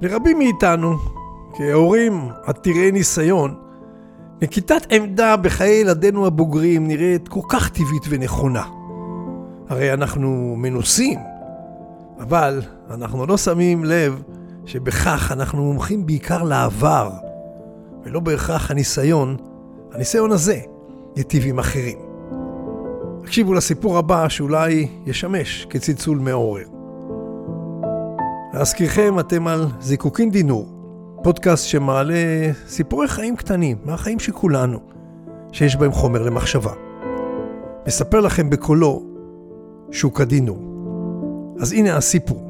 לרבים מאיתנו, כהורים עתירי ניסיון, נקיטת עמדה בחיי ילדינו הבוגרים נראית כל כך טבעית ונכונה. הרי אנחנו מנוסים, אבל אנחנו לא שמים לב שבכך אנחנו מומחים בעיקר לעבר, ולא בהכרח הניסיון, הניסיון הזה, ייטיב עם אחרים. הקשיבו לסיפור הבא שאולי ישמש כצלצול מעורר. להזכירכם, אתם על זיקוקין דינור, פודקאסט שמעלה סיפורי חיים קטנים, מהחיים של כולנו, שיש בהם חומר למחשבה. מספר לכם בקולו שוק הדינור. אז הנה הסיפור.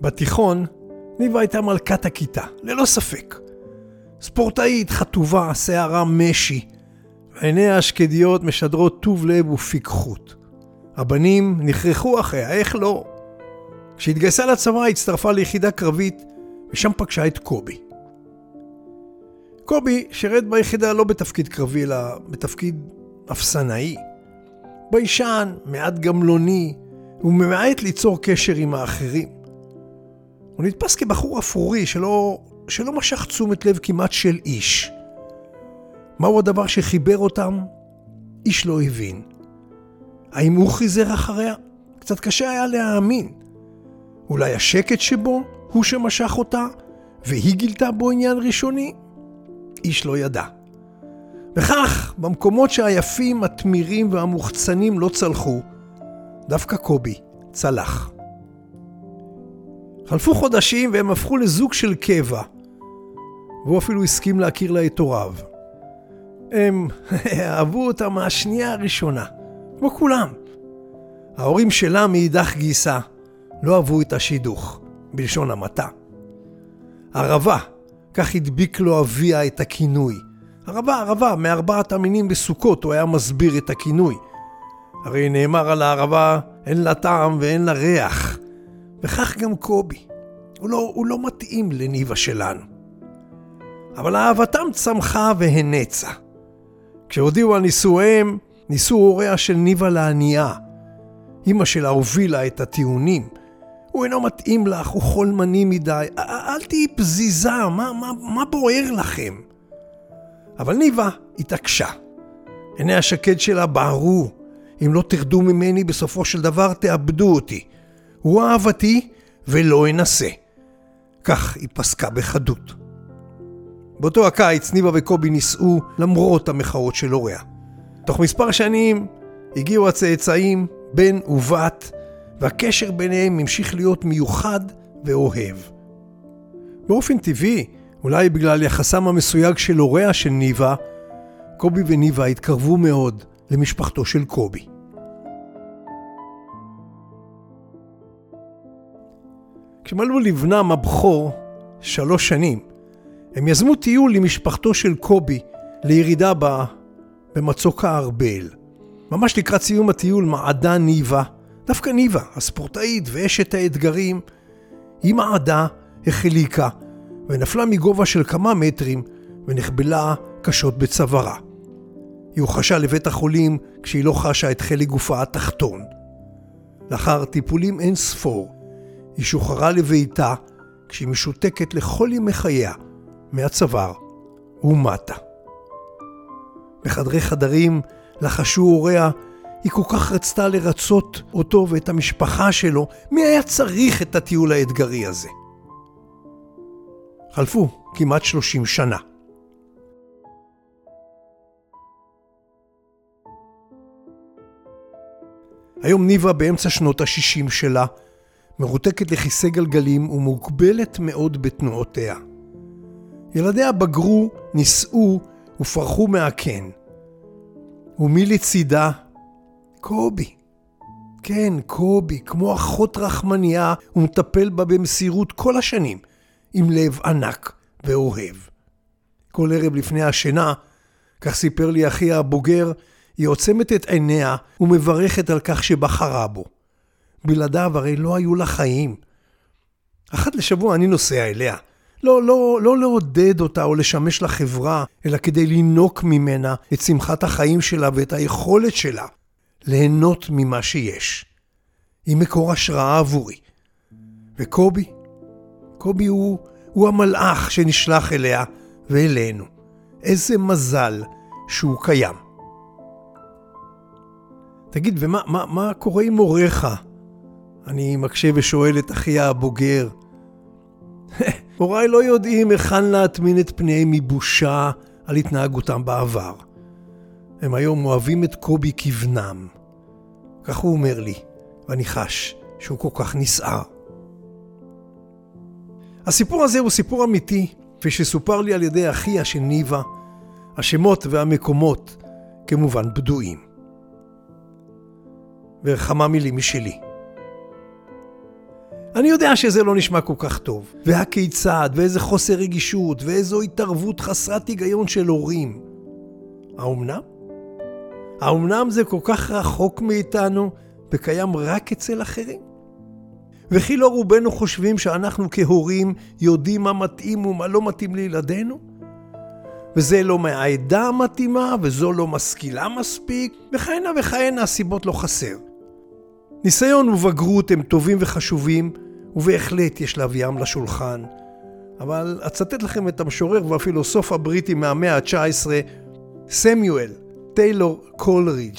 בתיכון, ניבה הייתה מלכת הכיתה, ללא ספק. ספורטאית, חטובה, שערה משי, עיניה השקדיות משדרות טוב לב ופיקחות. הבנים נכרחו אחריה, איך לא? כשהתגייסה לצבא הצטרפה ליחידה קרבית, ושם פגשה את קובי. קובי שירת ביחידה לא בתפקיד קרבי, אלא בתפקיד אפסנאי. ביישן, מעט גמלוני, וממעט ליצור קשר עם האחרים. הוא נתפס כבחור אפרורי שלא, שלא משך תשומת לב כמעט של איש. מהו הדבר שחיבר אותם? איש לא הבין. האם הוא חיזר אחריה? קצת קשה היה להאמין. אולי השקט שבו הוא שמשך אותה, והיא גילתה בו עניין ראשוני? איש לא ידע. וכך, במקומות שהיפים, התמירים והמוחצנים לא צלחו, דווקא קובי צלח. חלפו חודשים והם הפכו לזוג של קבע, והוא אפילו הסכים להכיר לה את הוריו. הם אהבו אותה מהשנייה הראשונה, כמו כולם. ההורים שלה מאידך גיסה לא אהבו את השידוך, בלשון המעטה. ערבה, כך הדביק לו אביה את הכינוי. ערבה, ערבה, מארבעת המינים בסוכות הוא היה מסביר את הכינוי. הרי נאמר על הערבה, אין לה טעם ואין לה ריח. וכך גם קובי. הוא לא, הוא לא מתאים לניבה שלנו. אבל אהבתם צמחה והנצה. כשהודיעו על נישואיהם, נישאו הוריה של ניבה לענייה. אמא שלה הובילה את הטיעונים. הוא אינו מתאים לך, הוא חולמני מדי, אל תהיי פזיזה, מה, מה, מה בוער לכם? אבל ניבה התעקשה. עיני השקד שלה בערו, אם לא תרדו ממני, בסופו של דבר תאבדו אותי. הוא אהבתי ולא אנסה. כך היא פסקה בחדות. באותו הקיץ ניבה וקובי נישאו למרות המחאות של הוריה. תוך מספר שנים הגיעו הצאצאים, בן ובת, והקשר ביניהם המשיך להיות מיוחד ואוהב. באופן טבעי, אולי בגלל יחסם המסויג של הוריה של ניבה, קובי וניבה התקרבו מאוד למשפחתו של קובי. כשמלאו לבנם הבכור שלוש שנים, הם יזמו טיול עם משפחתו של קובי לירידה בה במצוק הארבל. ממש לקראת סיום הטיול מעדה ניבה, דווקא ניבה, הספורטאית ואשת האתגרים, היא מעדה החליקה ונפלה מגובה של כמה מטרים ונחבלה קשות בצווארה. היא הוחשה לבית החולים כשהיא לא חשה את חלק גופה התחתון. לאחר טיפולים אין ספור, היא שוחררה לביתה כשהיא משותקת לכל ימי חייה מהצוואר ומטה. בחדרי חדרים לחשו הוריה, היא כל כך רצתה לרצות אותו ואת המשפחה שלו, מי היה צריך את הטיול האתגרי הזה? חלפו כמעט שלושים שנה. היום ניבה באמצע שנות ה-60 שלה, מרותקת לכיסא גלגלים ומוגבלת מאוד בתנועותיה. ילדיה בגרו, נישאו ופרחו מהקן. ומי לצידה? קובי. כן, קובי, כמו אחות רחמניה, הוא מטפל בה במסירות כל השנים, עם לב ענק ואוהב. כל ערב לפני השינה, כך סיפר לי אחי הבוגר, היא עוצמת את עיניה ומברכת על כך שבחרה בו. בלעדיו הרי לא היו לה חיים. אחת לשבוע אני נוסע אליה. לא, לא, לא לעודד אותה או לשמש לחברה, אלא כדי לינוק ממנה את שמחת החיים שלה ואת היכולת שלה ליהנות ממה שיש. היא מקור השראה עבורי. וקובי? קובי הוא, הוא המלאך שנשלח אליה ואלינו. איזה מזל שהוא קיים. תגיד, ומה מה, מה קורה עם הוריך? אני מקשה ושואל את אחי הבוגר. הוריי לא יודעים היכן להטמין את פניהם מבושה על התנהגותם בעבר. הם היום אוהבים את קובי כבנם. כך הוא אומר לי, ואני חש שהוא כל כך נסער. הסיפור הזה הוא סיפור אמיתי, כפי שסופר לי על ידי אחיה של ניבה. השמות והמקומות כמובן בדויים. וכמה מילים משלי. אני יודע שזה לא נשמע כל כך טוב, והכיצד, ואיזה חוסר רגישות, ואיזו התערבות חסרת היגיון של הורים. האומנם? האומנם זה כל כך רחוק מאיתנו וקיים רק אצל אחרים? וכי לא רובנו חושבים שאנחנו כהורים יודעים מה מתאים ומה לא מתאים לילדינו? וזה לא מהעדה המתאימה, וזו לא משכילה מספיק, וכהנה וכהנה הסיבות לא חסר. ניסיון ובגרות הם טובים וחשובים, ובהחלט יש להביאם לשולחן. אבל אצטט לכם את המשורר והפילוסוף הבריטי מהמאה ה-19, סמיואל טיילור קולרידג',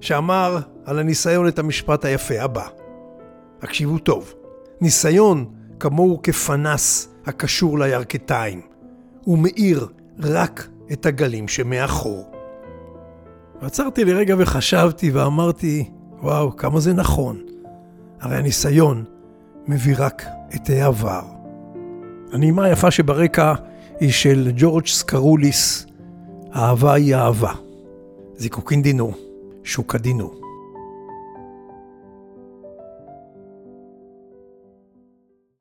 שאמר על הניסיון את המשפט היפה הבא. הקשיבו טוב. ניסיון כמוהו כפנס הקשור לירכתיים. הוא מאיר רק את הגלים שמאחור. ועצרתי לרגע וחשבתי ואמרתי, וואו, כמה זה נכון. הרי הניסיון מביא רק את העבר. הנעימה היפה שברקע היא של ג'ורג' סקרוליס, אהבה היא אהבה. זיקוקין דינו, שוקה דינו.